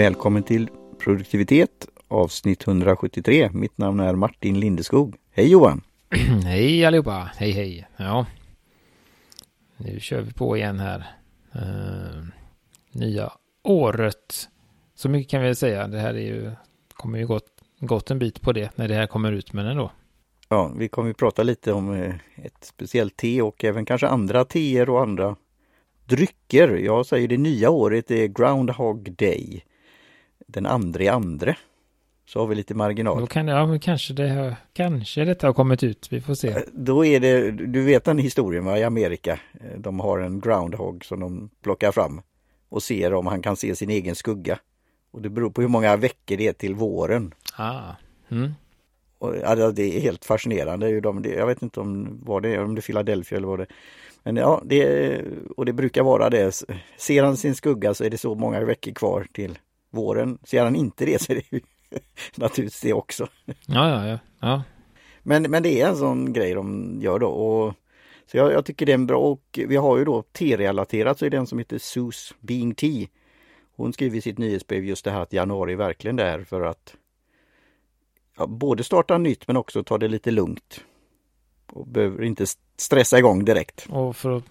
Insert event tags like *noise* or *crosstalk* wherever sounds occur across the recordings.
Välkommen till produktivitet avsnitt 173. Mitt namn är Martin Lindeskog. Hej Johan! *clears throat* hej allihopa! Hej hej! Ja, nu kör vi på igen här. Uh, nya året. Så mycket kan vi säga. Det här är ju, kommer ju gått, gått en bit på det när det här kommer ut, men ändå. Ja, vi kommer att prata lite om eh, ett speciellt te och även kanske andra teer och andra drycker. Jag säger det nya året är Groundhog Day. Den andra i andre. Så har vi lite marginal. Då kan, ja, kanske, det, kanske detta har kommit ut. Vi får se. Eh, då är det, du vet den historien va, i Amerika. Eh, de har en groundhog som de plockar fram och ser om han kan se sin egen skugga. Och det beror på hur många veckor det är till våren. Ah. Mm. Och, alltså, det är helt fascinerande. De, jag vet inte om, var det, om det är Philadelphia eller vad det Men ja, det, och det brukar vara det. Ser han sin skugga så är det så många veckor kvar till våren. Ser han inte det så är det naturligtvis det också. Ja, ja, ja. ja. Men, men det är en sån grej de gör då. Och, så jag, jag tycker det är en bra och vi har ju då T-relaterat så är det en som heter Sus Being Tea. Hon skriver i sitt nyhetsbrev just det här att januari verkligen är för att ja, både starta nytt men också ta det lite lugnt. Och behöver inte stressa igång direkt. Och för att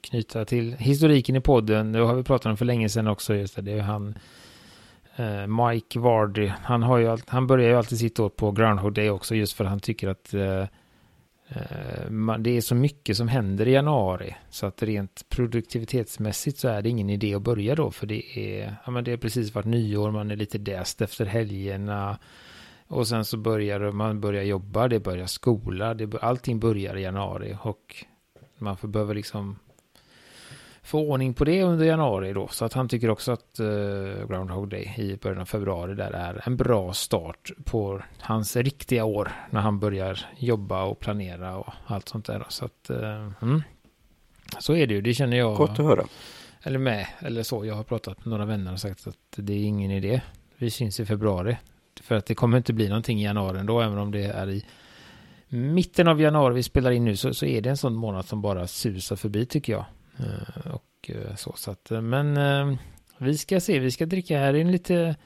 knyta till historiken i podden, det har vi pratat om för länge sedan också, just det, det är han Eh, Mike Vardy, han, har ju, han börjar ju alltid sitt år på Groundhog Day också just för att han tycker att eh, eh det är så mycket som händer i januari. Så att rent produktivitetsmässigt så är det ingen idé att börja då för det är, ja, men det är precis vart nyår, man är lite däst efter helgerna. Och sen så börjar man börja jobba, det börjar skola, det, allting börjar i januari och man får, behöver liksom få ordning på det under januari då. Så att han tycker också att uh, Groundhog Day i början av februari där är en bra start på hans riktiga år när han börjar jobba och planera och allt sånt där. Så att, uh, mm. så är det ju, det känner jag. Gott att höra. Eller med, eller så. Jag har pratat med några vänner och sagt att det är ingen idé. Vi syns i februari. För att det kommer inte bli någonting i januari ändå, även om det är i mitten av januari vi spelar in nu så, så är det en sån månad som bara susar förbi tycker jag. Och uh, så, så att, uh, men vi ska se, vi ska dricka här in lite,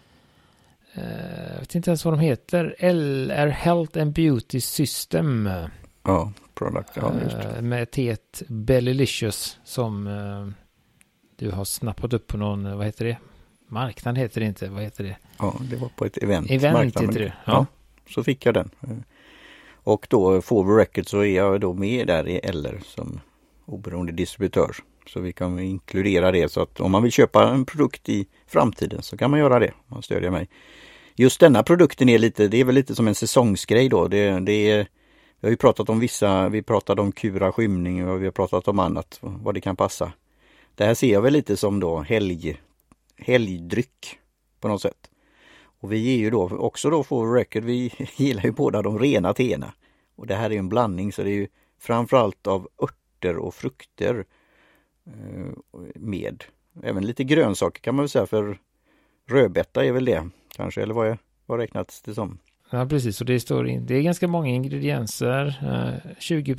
jag vet inte ens vad de heter, LR Health and Beauty System. Ja, product, ja, Med teet Bellilicious som du har snappat upp på någon, vad heter det? Marknad heter det inte, vad heter det? Ja, det var på ett event. Event heter det, ja. ja. Så fick jag den. Och då Forward Records så är jag då med där i LR som oberoende distributör. Så vi kan inkludera det så att om man vill köpa en produkt i framtiden så kan man göra det. Man stödjer mig. Just denna produkten är lite, det är väl lite som en säsongsgrej då. Det, det är, vi har ju pratat om vissa, vi pratade om kura skymning och vi har pratat om annat, vad det kan passa. Det här ser jag väl lite som då helg, helgdryck på något sätt. Och vi är ju då också då for record, vi *laughs* gillar ju båda de rena teerna. Och det här är en blandning så det är ju framförallt av örter och frukter med. Även lite grönsaker kan man väl säga för rödbeta är väl det kanske, eller vad, är, vad räknas det som? Ja, precis. Och det står in, det är ganska många ingredienser. 20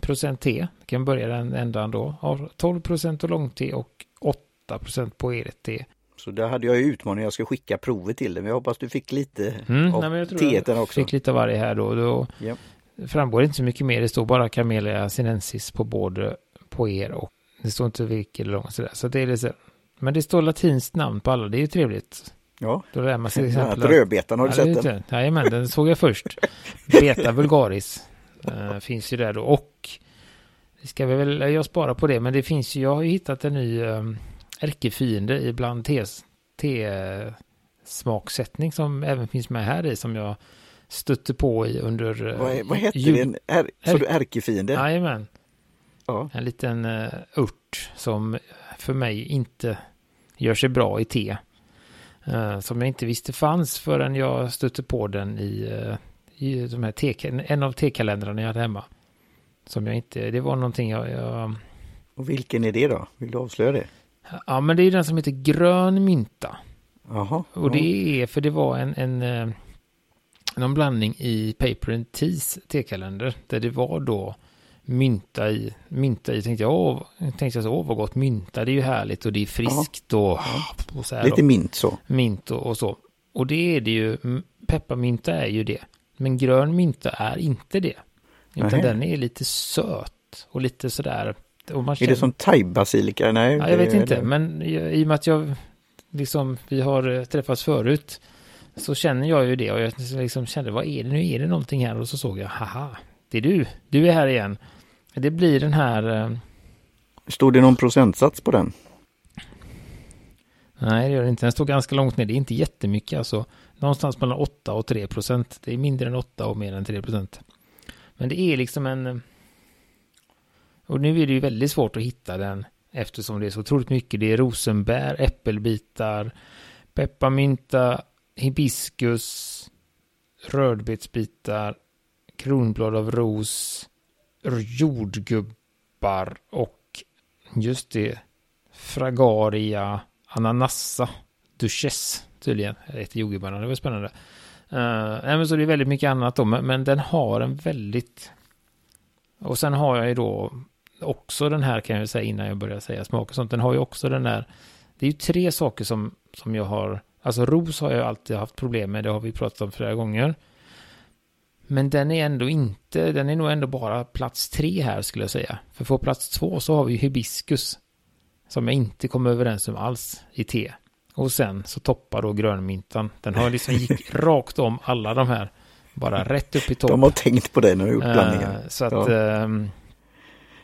procent te, kan börja den ändan då. 12 procent långte och 8 procent på ert te. Så där hade jag ju utmaningen, jag ska skicka provet till dig. Men jag hoppas du fick lite mm, av nej, teeten också. fick lite av varje här då. då yep. framgår inte så mycket mer. Det står bara Camellia sinensis på både på er och det står inte vilket eller långt sådär. Så det är lite, men det står latinskt namn på alla, det är ju trevligt. Ja, då lär man sig *laughs* exempel. Rödbetan, har du ja, sett den? Jajamän, den såg jag först. *laughs* Beta vulgaris uh, finns ju där då och det ska vi väl, jag sparar på det, men det finns ju, jag har ju hittat en ny um, ärkefiende ibland te-smaksättning som även finns med här i som jag stötte på i under... Eh, vad, vad heter jul... det? Är, så du ärkefiende? Jajamän. Ja. En liten uh, urt som för mig inte gör sig bra i te. Uh, som jag inte visste fanns förrän jag stötte på den i, uh, i de här te, en av tekalendrarna jag hade hemma. Som jag inte, det var någonting jag, jag... Och vilken är det då? Vill du avslöja det? Ja, men det är den som heter grön mynta. Jaha. Och det är för det var en, en någon blandning i Paper and Teas tekalender där det var då mynta i. Mynta i tänkte jag, åh, tänkte jag så, åh vad gott, mynta det är ju härligt och det är friskt och, och så här. Lite mint så. mint och, och så. Och det är det ju, pepparmynta är ju det. Men grön mynta är inte det. Utan Nähä. den är lite söt och lite sådär. Och man Är det som thai-basilika? Nej, Ja, jag vet inte, det- men i och med att jag liksom, vi har eh, träffats förut så känner jag ju det och jag liksom kände vad är det nu, är det någonting här och så såg jag, haha, det är du, du är här igen. Det blir den här, eh, Stod det någon procentsats på den? nej det gör det inte, den står ganska långt ner, det är inte jättemycket alltså, någonstans mellan 8 och 3 procent, det är mindre än 8 och mer än 3 procent. Men det är liksom en, eh, och nu är det ju väldigt svårt att hitta den eftersom det är så otroligt mycket, det är rosenbär, äppelbitar, pepparmynta, hibiskus, rödbetsbitar, kronblad av ros, jordgubbar och just det, fragaria ananassa duchess tydligen. Jag heter jordgubbarna, det var spännande. Uh, nej, men så det är väldigt mycket annat då, men, men den har en väldigt... Och sen har jag ju då också den här kan jag säga innan jag börjar säga smak och sånt. Den har ju också den där... Det är ju tre saker som, som jag har... Alltså ros har jag alltid haft problem med, det har vi pratat om flera gånger. Men den är ändå inte, den är nog ändå bara plats tre här skulle jag säga. För på plats två så har vi ju hibiskus. Som jag inte kom överens om alls i te. Och sen så toppar då grönmyntan. Den har liksom gick *laughs* rakt om alla de här. Bara rätt upp i topp. De har tänkt på det när de gjort Eh, blandningen. så att, Ja. ehm,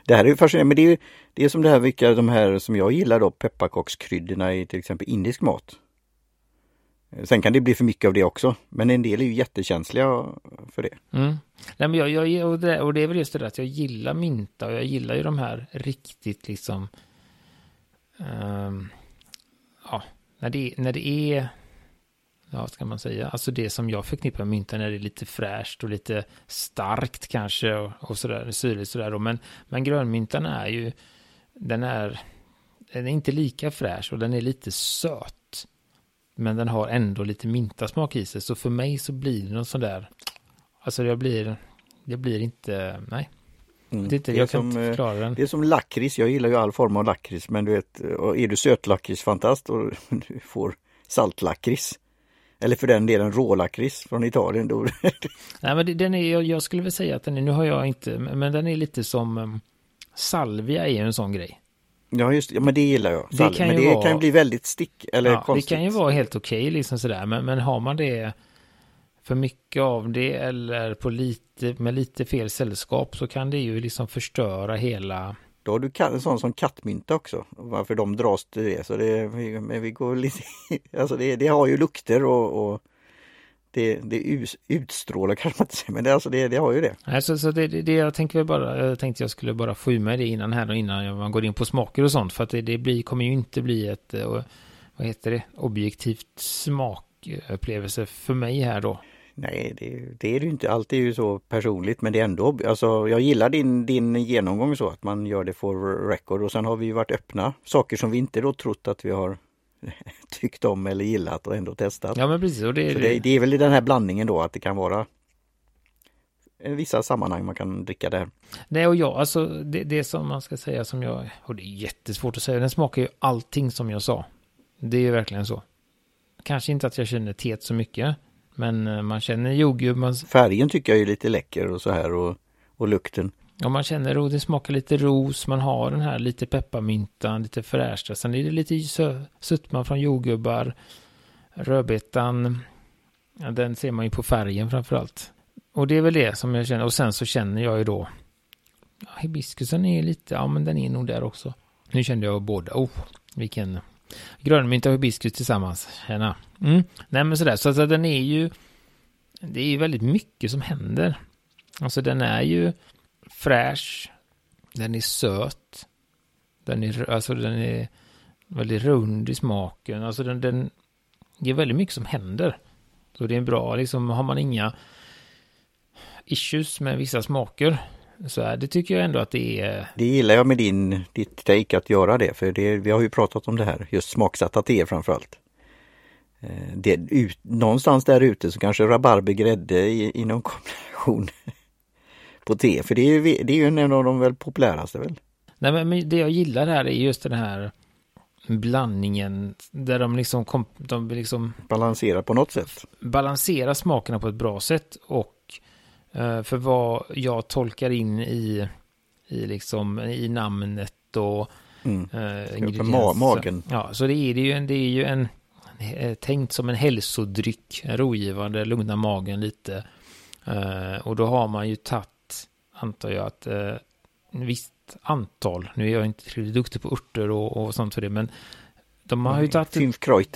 Det här är ju fascinerande, men det är, ju- det är som det här vilka de här som jag gillar då, pepparkakskryddorna i till exempel indisk mat. Eh, sen kan det bli för mycket av det också, men en del är ju jättekänsliga för det. Mm. Nej, men jag, jag, och, det, och det är väl just det där att jag gillar mynta och jag gillar ju de här riktigt liksom... Um, ja, när det, när det är... Ja, vad ska man säga? Alltså det som jag förknippar med mynta när det är lite fräscht och lite starkt kanske och, och sådär, syrligt sådär då. Men, men grönmyntan är ju... Den är... Den är inte lika fräsch och den är lite söt. Men den har ändå lite mintasmak i sig. Så för mig så blir det någon sån där... Alltså jag blir... Det blir inte... Nej. Mm. Det är inte, Det är som, inte eh. Det är som lakrits, jag gillar ju all form av lakrits men du vet, är du sötlakritsfantast och *laughs* du får saltlakrits eller för den delen rålakrits från Italien då. *laughs* Nej men den är, jag, skulle väl säga att den är, nu har jag inte, men den är lite som um, salvia är ju en sån grej. Ja just ja, men det gillar jag. Det kan men det vara- kan ju bli väldigt stick eller Ja, det konstigt. kan ju vara helt okej liksom sådär, men, men har man det för mycket av det eller på lite, med lite fel sällskap så kan det ju liksom förstöra hela, Då har du en sån som kattmynta också. Varför de dras till det. Så det, men vi går lite, *laughs* alltså det, det har ju lukter och, och det, det utstrålar kanske man inte säger, men det, alltså det, det har ju det. alltså, så det, det, jag tänker bara, jag tänkte jag skulle bara få ur mig det innan här och innan man går in på smaker och sånt, för att det, det blir, kommer ju inte bli ett, eh, vad heter det, objektivt smakupplevelse för mig här då. Nej, det, det är det ju inte. Allt är ju så personligt men det är ändå, alltså jag gillar din, din genomgång så att man gör det for record och sen har vi ju varit öppna. Saker som vi inte då trott att vi har *laughs* tyckt om eller gillat och ändå testat. Ja men precis, och det, Så det, det är väl i den här blandningen då att det kan vara vissa sammanhang man kan dricka det här. Nej, och jag, alltså det, det som man ska säga som jag, och det är jättesvårt att säga, den smakar ju allting som jag sa. Det är ju verkligen så. Kanske inte att jag känner teet så mycket, men eh, man känner jordgubb, man, Färgen tycker jag är lite läcker och så här och, och lukten. Om man känner, och det smakar lite ros, man har den här lite pepparmyntan, lite fräscha, sen är det lite sö- sötma från jordgubbar, rödbetan, ja, den ser man ju på färgen framförallt. Och det är väl det som jag känner, och sen så känner jag ju då, ja, hibiskusen är lite, ja men den är nog där också. Nu kände jag båda, oh, vilken grönmynta och hibiskus tillsammans, tjena. Mm. Nej men sådär, så alltså, den är ju, det är ju väldigt mycket som händer. Alltså den är ju fräsch, den är söt, den är, alltså den är väldigt rund i smaken, alltså den, den det är väldigt mycket som händer. Så det är en bra, liksom har man inga issues med vissa smaker så är det tycker jag ändå att det är, Det gillar jag med din, ditt take att göra det för det, vi har ju pratat om det här, just smaksatta teer framförallt. Eh, Det, ut, någonstans där ute så kanske rabarber, grädde i, i någon kombination på te? För det är ju, det är ju en av de väl populäraste väl? Nej men, det jag gillar här är just den här blandningen där de liksom, kom, de liksom Balanserar på något sätt. balanserar smakerna på ett bra sätt och eh, för vad jag tolkar in i, i liksom i namnet och Mm. eh, ingredienser. magen. Ja, så det är det ju en, det är ju en eh, tänkt som en hälsodryck, en rogivande, lugna magen lite. Eh, och då har man ju tagit, antar jag, att eh, en visst antal, nu är jag inte tillräckligt duktig på örter och, och sånt för det, men de har ju tagit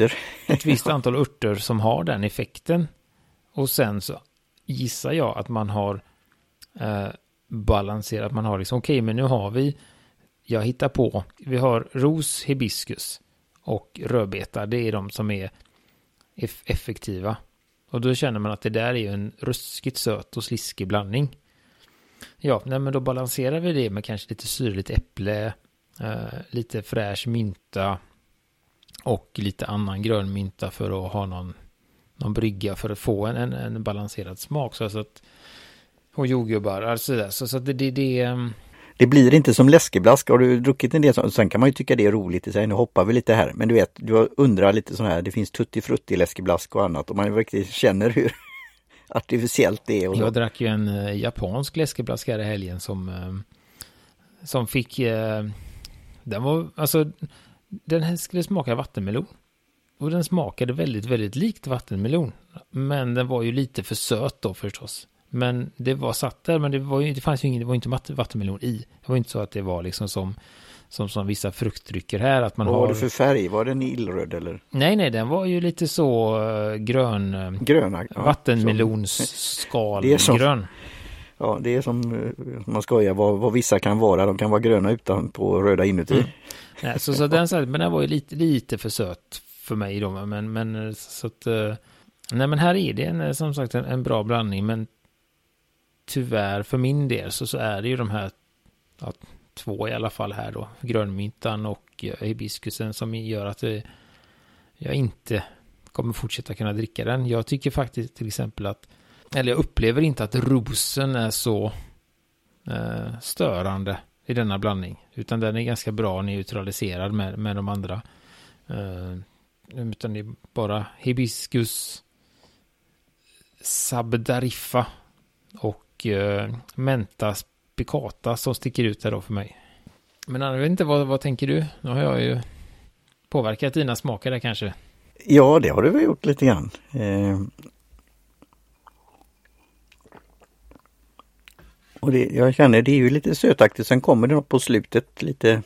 ett, ett *laughs* visst antal örter som har den effekten. Och sen så gissar jag att man har eh, balanserat, man har liksom, okej, men nu har vi, jag hittar på, vi har ros, hibiskus och rödbeta, det är de som är eff- effektiva. Och då känner man att det där är ju en ruskigt söt och sliskig blandning. Ja, nej, men då balanserar vi det med kanske lite syrligt äpple, eh, lite fräsch mynta och lite annan grönmynta för att ha någon, någon brygga för att få en, en, en balanserad smak. Så att, och jordgubbar, alltså där. så, så att det, det, det eh, Det blir inte som läskeblask. Har du druckit en del sånt? Sen kan man ju tycka det är roligt i sig. Nu hoppar vi lite här. Men du vet, du undrar lite sån här. Det finns tutti frutti läskeblask och annat. Och man verkligen känner hur artificiellt det är. Och. Jag drack ju en eh, japansk läskeblaska här i helgen som, eh, som fick, eh, den var, alltså, den här skulle smaka vattenmelon. Och den smakade väldigt, väldigt likt vattenmelon. Men den var ju lite för söt då förstås. Men det var satt där, men det, var ju, det fanns ju ingen, det var ju inte vattenmelon i. Det var ju inte så att det var liksom som, som, som vissa fruktdrycker här, att man Vad har... var det för färg? Var den illröd eller Nej, nej, den var ju lite så uh, grön, uh, gröna? Ja, vattenmelonsskal, Det är som- grön. Ja, det är som eh, man skojar vad, vad vissa kan vara. De kan vara gröna utan på röda inuti. Mm. Nej, så, så den, men den var ju lite, lite för söt för mig då. Men, men eh, så att... eh, Nej, men här är det en, eh, som sagt en, en bra blandning. Men tyvärr för min del så, så är det ju de här ja, två i alla fall här då. Grönmyntan och eh, hibiskusen som gör att eh, jag inte kommer fortsätta kunna dricka den. Jag tycker faktiskt till exempel att, eller jag upplever inte att rosen är så eh, störande i denna blandning. Utan den är ganska bra neutraliserad med, med de andra. Eh, utan det är bara hibiskus, sabdariffa och eh, mentas Picata som sticker ut där då för mig. Men jag vet inte, vad, vad tänker du? Nu har jag ju påverkat dina smaker där kanske. Ja, det har du väl gjort lite grann. Eh, och det, jag känner det är ju lite sötaktigt. Sen kommer det något på slutet lite,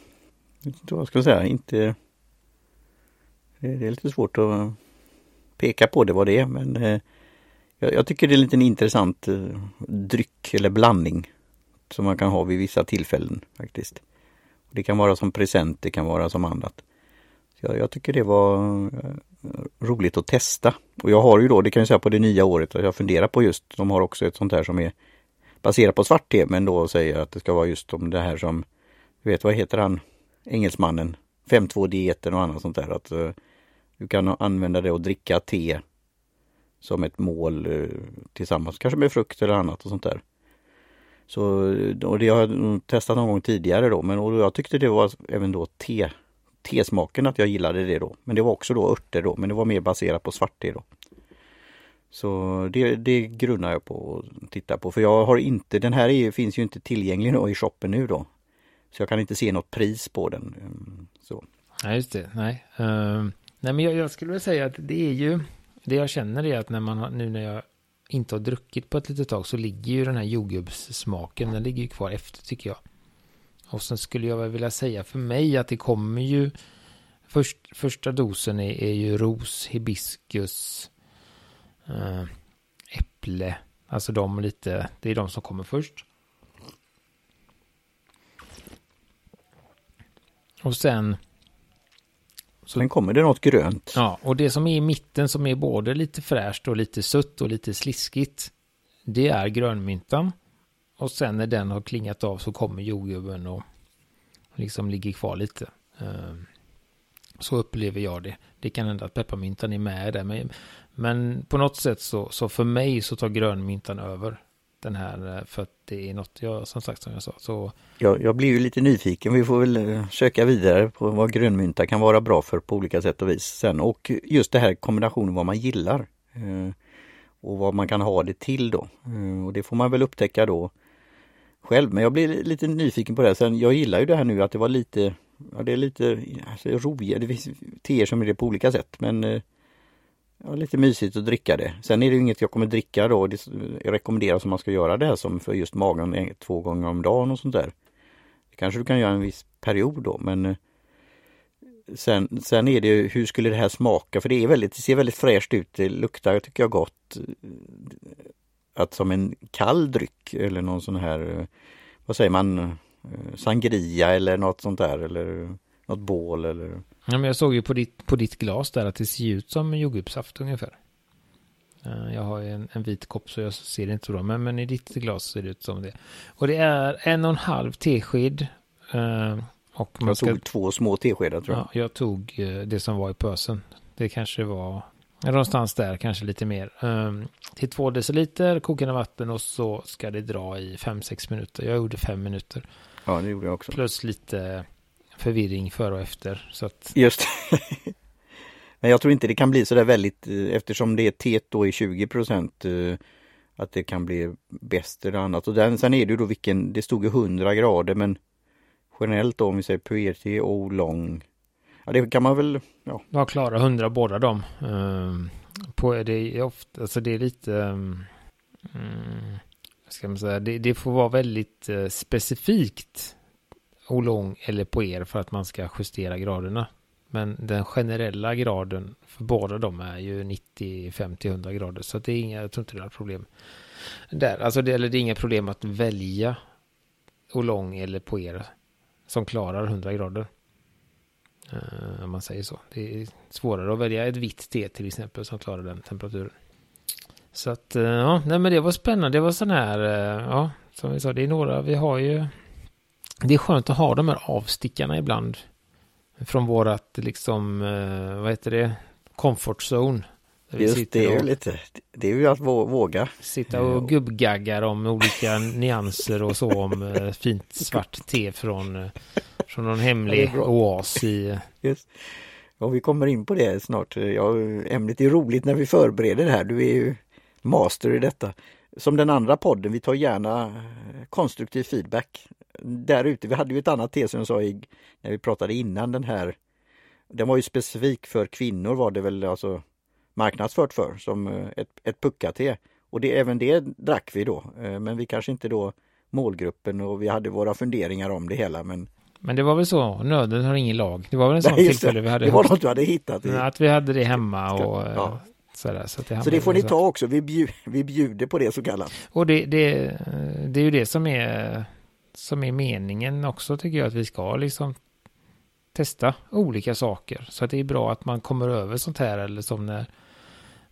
inte vad ska jag säga, inte... Det, det är lite svårt att peka på det vad det är men eh, jag, jag tycker det är en liten intressant eh, dryck eller blandning som man kan ha vid vissa tillfällen faktiskt. Det kan vara som present, det kan vara som annat. Så jag, jag tycker det var eh, roligt att testa. Och jag har ju då, det kan jag säga på det nya året, att jag funderar på just, de har också ett sånt här som är baserat på svart te men då säger att det ska vara just om det här som, du vet vad heter han, engelsmannen, 5-2-dieten och annat sånt där. Att uh, du kan använda det och dricka te som ett mål uh, tillsammans, kanske med frukt eller annat och sånt där. Så, och det har jag testat någon gång tidigare då, men och jag tyckte det var även då te, tesmaken att jag gillade det då. Men det var också då örter då, men det var mer baserat på svart te då. Så det, det grunnar jag på att titta på, för jag har inte, den här är, finns ju inte tillgänglig då i shoppen nu då. Så jag kan inte se något pris på den. Mm, så. Nej, just det. Nej, Ehm, nej men jag, jag skulle vilja säga att det är ju, det jag känner är att när man har, nu när jag inte har druckit på ett litet tag så ligger ju den här jordgubbssmaken, den ligger ju kvar efter tycker jag. Och sen skulle jag väl vilja säga för mig att det kommer ju, först, första dosen är, är ju ros, hibiskus, äh, eh, äpple, alltså de lite, det är de som kommer först. Och sen Sen kommer det något grönt. Ja, och det som är i mitten som är både lite fräscht och lite sött och lite sliskigt. Det är grönmyntan. Och sen när den har klingat av så kommer jordgubben och liksom ligger kvar lite. Ehm, så upplever jag det. Det kan hända att pepparmyntan är med där. Men, men på något sätt så, så för mig så tar grönmyntan över den här, för att det är något jag, som sagt som jag sa. Så... Jag, jag blir ju lite nyfiken, vi får väl eh, söka vidare på vad grönmynta kan vara bra för på olika sätt och vis sen och just det här kombinationen vad man gillar. Eh, och vad man kan ha det till då. Eh, och det får man väl upptäcka då själv. Men jag blir lite nyfiken på det. Sen, jag gillar ju det här nu att det var lite, ja det är lite alltså, roligare. Det finns teer som är det på olika sätt men eh, ja, lite mysigt att dricka det. Sen är det inget jag kommer dricka då. Det rekommenderas om man ska göra det här som för just magen två gånger om dagen och sånt där. Det kanske du kan göra en viss period då men eh, Sen, sen är det ju, hur skulle det här smaka? För det är väldigt, det ser väldigt fräscht ut. Det luktar tycker jag gott eh, att som en kall dryck eller någon sån här, eh, vad säger man, sangria eller något sånt där eller något bål eller... Ja, men jag såg ju på ditt, på ditt glas där att det ser ut som jordgubbssaft ungefär. Eh, jag har en, en vit kopp så jag ser det inte så bra, men, men i ditt glas ser det ut som det. Och det är en och en halv tesked. Och man jag tog ska... två små teskedar tror jag. Ja, jag tog det som var i pösen. Det kanske var Någonstans där, kanske lite mer. Um, till två deciliter kokande vatten och så ska det dra i 5-6 minuter. Jag gjorde 5 minuter. Ja, det gjorde jag också. Plus lite förvirring före och efter. Så att... Just *laughs* Men jag tror inte det kan bli så där väldigt, eh, eftersom det är teet då i 20 procent, eh, att det kan bli bäst eller annat. Och den, sen är det ju då vilken, det stod ju 100 grader men generellt då om vi säger puerté och lång Ja, det kan man väl... Ja, ja klara hundra båda dem. Um, på, det, är ofta, alltså det är lite... Um, ska man säga, det, det får vara väldigt uh, specifikt Olong eller på er för att man ska justera graderna. Men den generella graden för båda de är ju 90, 50, 100 grader. Så det är inga, jag tror inte det är problem. Där, alltså det, eller det är inga problem att välja Olong eller på er som klarar 100 grader. Uh, om man säger så. Det är svårare att välja ett vitt te till exempel som klarar den temperaturen. Så att, eh, ja, nej men det var spännande. Det var sån här, eh, ja, som vi sa, det är några, vi har ju, det är skönt att ha de här avstickarna ibland. Från vårat, liksom, vad heter det, comfort zone. Just det, är ju lite, det är ju att våga. Sitta och gubbgaggar om olika *laughs* nyanser och så om fint svart te från från någon hemlig oas i... Just. Och vi kommer in på det snart. Ja, ämnet är roligt när vi förbereder det här. Du är ju master i detta. Som den andra podden, vi tar gärna konstruktiv feedback. Där ute, vi hade ju ett annat te som jag sa i, när vi pratade innan den här. Den var ju specifik för kvinnor var det väl alltså marknadsfört för som eh, ett, ett pucka-te. Och det, även det drack vi då. Eh, men vi kanske inte då målgruppen och vi hade våra funderingar om det hela men men det var väl så, nöden har ingen lag. Det var väl en *laughs* sån Nej, tillfälle vi hade. Det var något du hade hittat. I. Att vi hade det hemma och ja. sådär. Så, det, så det får ni ta också, vi, bjud, vi bjuder på det så kallat. Och det, det, det är ju det som är, som är meningen också tycker jag, att vi ska liksom testa olika saker. Så att det är bra att man kommer över sånt här eller som när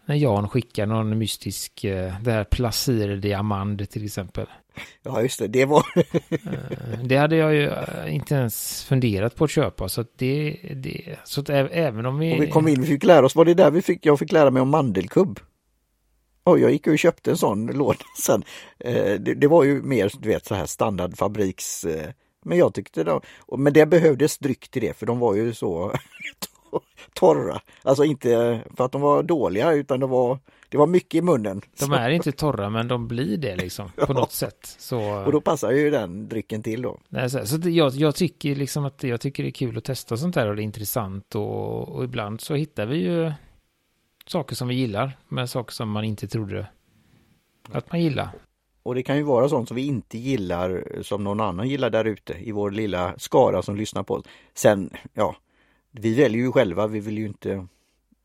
när Jan skickar någon mystisk, eh, det här Placir Diamand till exempel. *laughs* Ja just det, det var... Eh, det hade jag ju eh, inte ens funderat på att köpa så att det, det så att även om vi... Och vi kom in, vi fick lära oss, var det där vi fick, jag fick lära mig om mandelkubb. Och jag gick och köpte en sån låda *laughs* sen. Det, det, var ju mer, du vet, så här standardfabriks... Men jag tyckte då, men det behövdes dryck till det för de var ju så *laughs* torra. Alltså inte för att de var dåliga utan det var, det var mycket i munnen. De är inte torra men de blir det liksom på *laughs* något sätt. Så... Och då passar ju den drycken till då. Nej, så, så jag, jag, tycker liksom att jag tycker det är kul att testa sånt här och det är intressant och, och ibland så hittar vi ju saker som vi gillar med saker som man inte trodde att man gillar. Och det kan ju vara sånt som vi inte gillar som någon annan gillar där ute i vår lilla skara som lyssnar på oss. Sen, ja, vi väljer ju själva, vi vill ju inte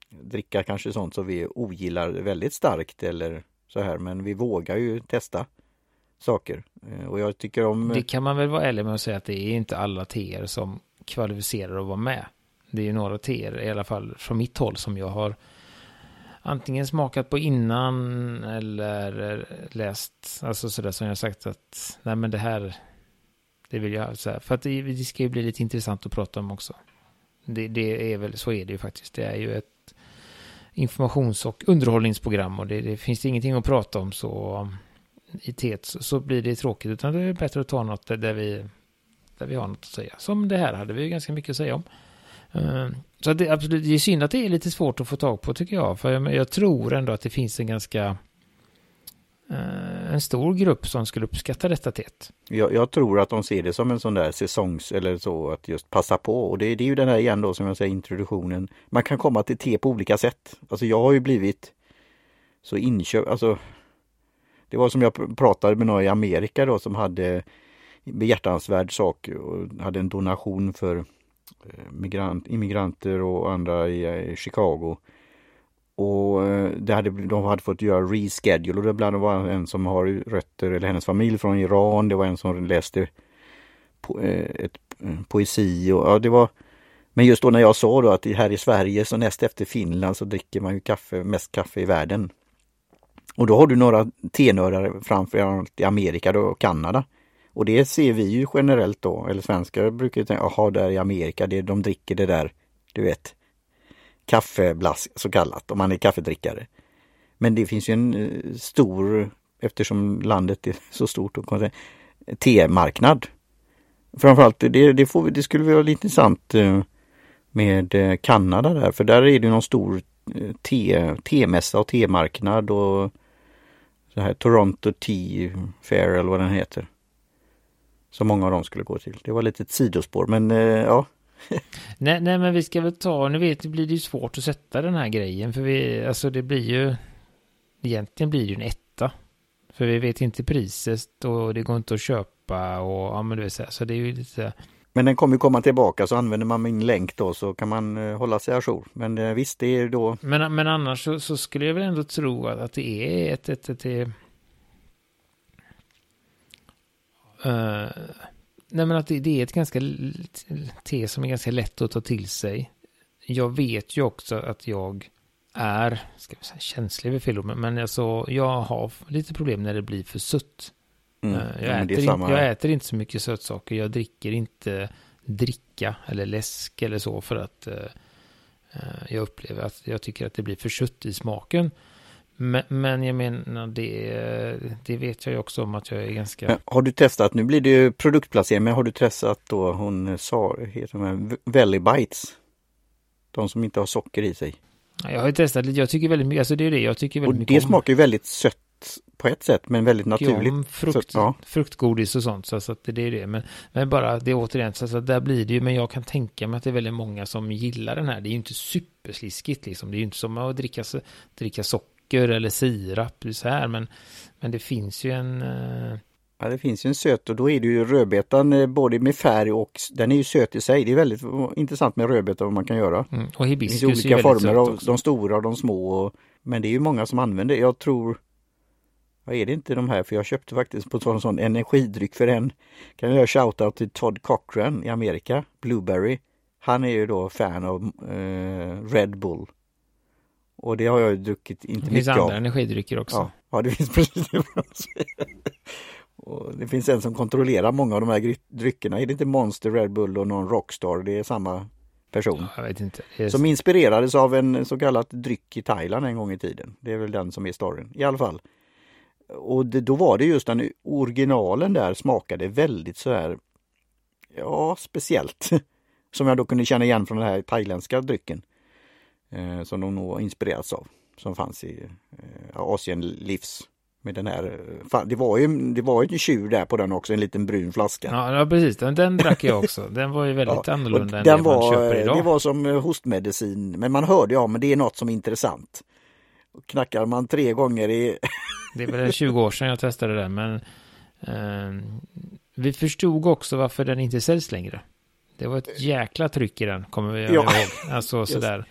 dricka kanske sånt som vi ogillar väldigt starkt eller så här men vi vågar ju testa saker. Eh, och jag tycker om... Det kan man väl vara ärlig med att säga att det är inte alla teer som kvalificerar att vara med. Det är ju några teer, i alla fall från mitt håll, som jag har antingen smakat på innan eller läst, alltså sådär som jag sagt att nej men det här, det vill jag säga. För att det, det ska ju bli lite intressant att prata om också. Det, det, är väl, så är det ju faktiskt. Det är ju ett informations och underhållningsprogram och det, det finns det ingenting att prata om så i tet så, så blir det tråkigt. Utan det är bättre att ta något där, där, vi, där vi har något att säga. Som det här hade vi ju ganska mycket att säga om. Ehm, så det, absolut, det är synd att det är lite svårt att få tag på tycker jag. För jag, jag tror ändå att det finns en ganska eh, en stor grupp som skulle uppskatta detta teet. Jag, jag, tror att de ser det som en sån där säsongs eller så att just passa på och det, det är ju den här igen då som jag säger introduktionen. Man kan komma till te på olika sätt. Alltså jag har ju blivit så inköpt, alltså det var som jag pratade med några i Amerika då som hade behjärtansvärd sak och hade en donation för Eh, migrant, immigranter och andra i, i Chicago. Och eh, det hade, de hade fått göra reschedule och det bland var en som har rötter, eller hennes familj från Iran. Det var en som läste po, eh, ett, poesi och ja, det var Men just då när jag sa då att här i Sverige så näst efter Finland så dricker man ju kaffe, mest kaffe i världen. Och då har du några tenörar framförallt i Amerika och Kanada. Och det ser vi ju generellt då, eller svenskar brukar ju tänka, jaha där i Amerika, det, de dricker det där, du vet, kaffeblask så kallat, om man är kaffedrickare. Men det finns ju en eh, stor, eftersom landet är så stort, temarknad. Framförallt det, det, får, det skulle vara lite intressant eh, med eh, Kanada där, för där är det någon stor te, temässa och temarknad och så här Toronto Tea Fair eller vad den heter. Som många av dem skulle gå till. Det var lite ett sidospår men eh, ja. *laughs* nej, nej men vi ska väl ta, nu vet det blir det ju svårt att sätta den här grejen för vi, alltså det blir ju Egentligen blir det ju en etta. För vi vet inte priset och det går inte att köpa och ja men du vet så, här, så det är ju lite men den kommer komma tillbaka så använder man min länk då så kan man uh, hålla sig ajour. Men uh, visst, det är då... Men, men annars så, så, skulle jag väl ändå tro att, att det är ett... ett, ett, ett uh, nej men att det, det, är ett ganska te som är ganska lätt att ta till sig. Jag vet ju också att jag är, ska vi säga känslig vid fel men alltså jag har lite problem när det blir för sött. Mm. Eh, jag, äter ja, inte, jag äter inte så mycket sötsaker. Jag dricker inte dricka eller läsk eller så för att uh, jag upplever att jag tycker att det blir för sött i smaken. Men, men, jag menar det, det vet jag ju också om att jag är ganska... Men har du testat, nu blir det ju produktplacering, men har du testat då hon sa, heter de Valley Bites? De som inte har socker i sig. Jag har ju testat lite, jag tycker väldigt mycket, alltså det är det jag tycker väldigt och mycket det om. smakar ju väldigt sött på ett sätt men väldigt naturligt. Om frukt, så, ja. Fruktgodis och sånt så, att det är det. Men, men bara det är återigen så, så där blir det ju. Men jag kan tänka mig att det är väldigt många som gillar den här. Det är ju inte supersliskigt liksom. Det är ju inte som att dricka, dricka socker eller sirap så här. Men, men det finns ju en uh... Ja, det finns ju en söt och då är det ju rödbetan eh, både med färg och den är ju söt i sig. Det är väldigt intressant med rödbetan vad man kan göra. Mm. Och hibiskus det finns olika former av de stora och de små. Och, men det är ju många som använder. Jag tror vad är det inte de här? För jag köpte faktiskt på en sån energidryck för en. Kan jag göra shoutout till Todd Cochran i Amerika, Blueberry. Han är ju då fan av eh, Red Bull. Och det har jag ju druckit inte mycket av. Det finns andra energidrycker också. Ja, ja det finns *laughs* precis och Det finns en som kontrollerar många av de här dryckerna. Är det inte Monster, Red Bull och någon Rockstar? Det är samma person. Jag vet inte. Är... Som inspirerades av en så kallad dryck i Thailand en gång i tiden. Det är väl den som är storyn. I alla fall och det, då var det just den originalen där smakade väldigt så här, ja speciellt. *laughs* Som jag då kunde känna igen från den här thailändska drycken. Eh, som de nog inspirerats av. Som fanns i eh, Asien Livs. Med den här, fan, det var ju det var ju en tjur där på den också, en liten brun flaska. Ja, precis, den, den drack jag också. Den var ju väldigt ja, annorlunda än den det var, man köper idag. Det var som hostmedicin, men man hörde ja, men det är något som är intressant. Knackar man tre gånger i *laughs* det är väl 20 år sedan jag testade den, men eh, vi förstod också varför den inte säljs längre. Det var ett jäkla tryck i den, kommer vi ja. ihåg. Alltså *laughs* sådär.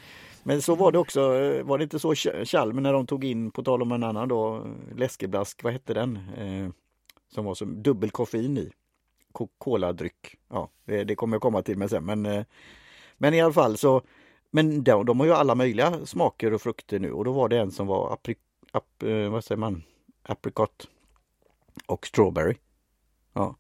Men så var det också, eh, var det inte så Chalmers när de tog in, på tal om en annan då, läskeblask, vad hette den? Eh, som var som dubbel koffein i. Koladryck. Ja, det, det kommer jag komma till med sen. Men, eh, men i alla fall så, men de, de har ju alla möjliga smaker och frukter nu och då var det en som var aprik ap, eh, vad säger man, apricot och strawberry. Ja.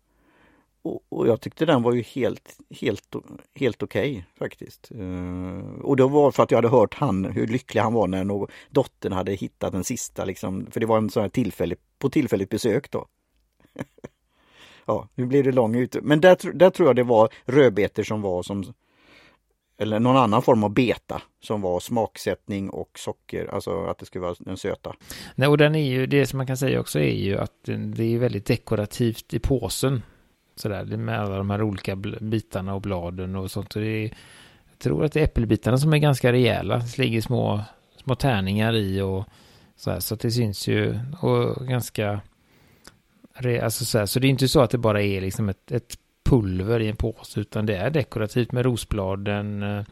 Och, och, jag tyckte den var ju helt, helt, helt okej okay, faktiskt. Uh, och det var för att jag hade hört han, hur lycklig han var när någon, dottern hade hittat den sista liksom. För det var en sån här tillfällig på tillfälligt besök då. *laughs* ja, nu blev det lång ute. Men där, där tror jag det var rödbetor som var som eller någon annan form av beta som var smaksättning och socker, alltså att det skulle vara den söta. Nej, och den är ju, det som man kan säga också är ju att det är väldigt dekorativt i påsen. Sådär, med alla de här olika bitarna och bladen och sånt. Och det är, jag tror att det är äppelbitarna som är ganska rejäla. Det ligger små, små tärningar i och så här, så att det syns ju och ganska... Alltså sådär. så det är inte så att det bara är liksom ett, ett pulver i en påse utan det är dekorativt med rosbladen eh,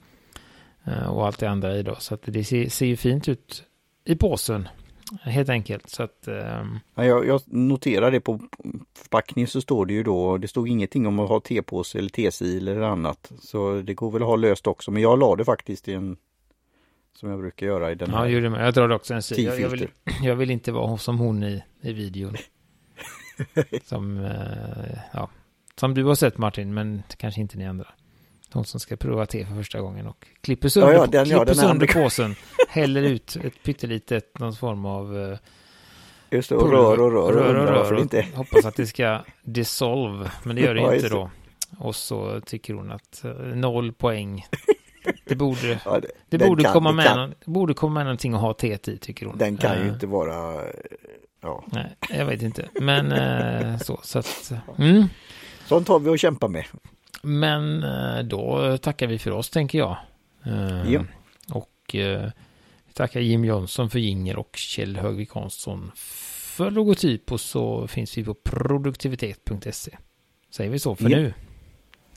eh, och allt det andra i då. Så att det ser, ser ju fint ut i påsen helt enkelt. Så att, um... ja, jag, jag noterar det på förpackningen så står det ju då, det stod ingenting om att ha tepåse eller tesil eller annat. Så det går väl att ha löst också, men jag la det faktiskt i en som jag brukar göra i den här. Ja, jag drar också en sida. Jag, jag, vill, *clears throat* jag vill inte vara som hon i, i videon. *laughs* som, uh, ja, som du har sett Martin, men kanske inte ni andra. De som ska prova te för första gången och klipper sönder, ja, ja, den, klipper ja, sönder påsen, *laughs* häller ut ett pyttelitet, någon form av uh, Just det, och rör och rör. Rör och rör. Och inte. Hoppas att det ska dissolve, men det gör det *laughs* ja, inte då. Och så tycker hon att uh, noll poäng. *laughs* Det borde, ja, det, det borde, kan, komma med, kan, det borde komma med någonting att ha teet i, tycker hon. Den kan ju inte vara... Ja. Nej, jag vet inte. Men så, så att... Mm. Sånt har vi att kämpa med. Men eh, då tackar vi för oss tänker jag. Eh, ja. Och eh, tackar Jim Jönsson för jinger och Kjell Högvik Hansson för logotyp och så finns vi på produktivitet.se. Säger vi så för ja. nu.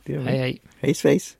Hej hej. Hej svejs.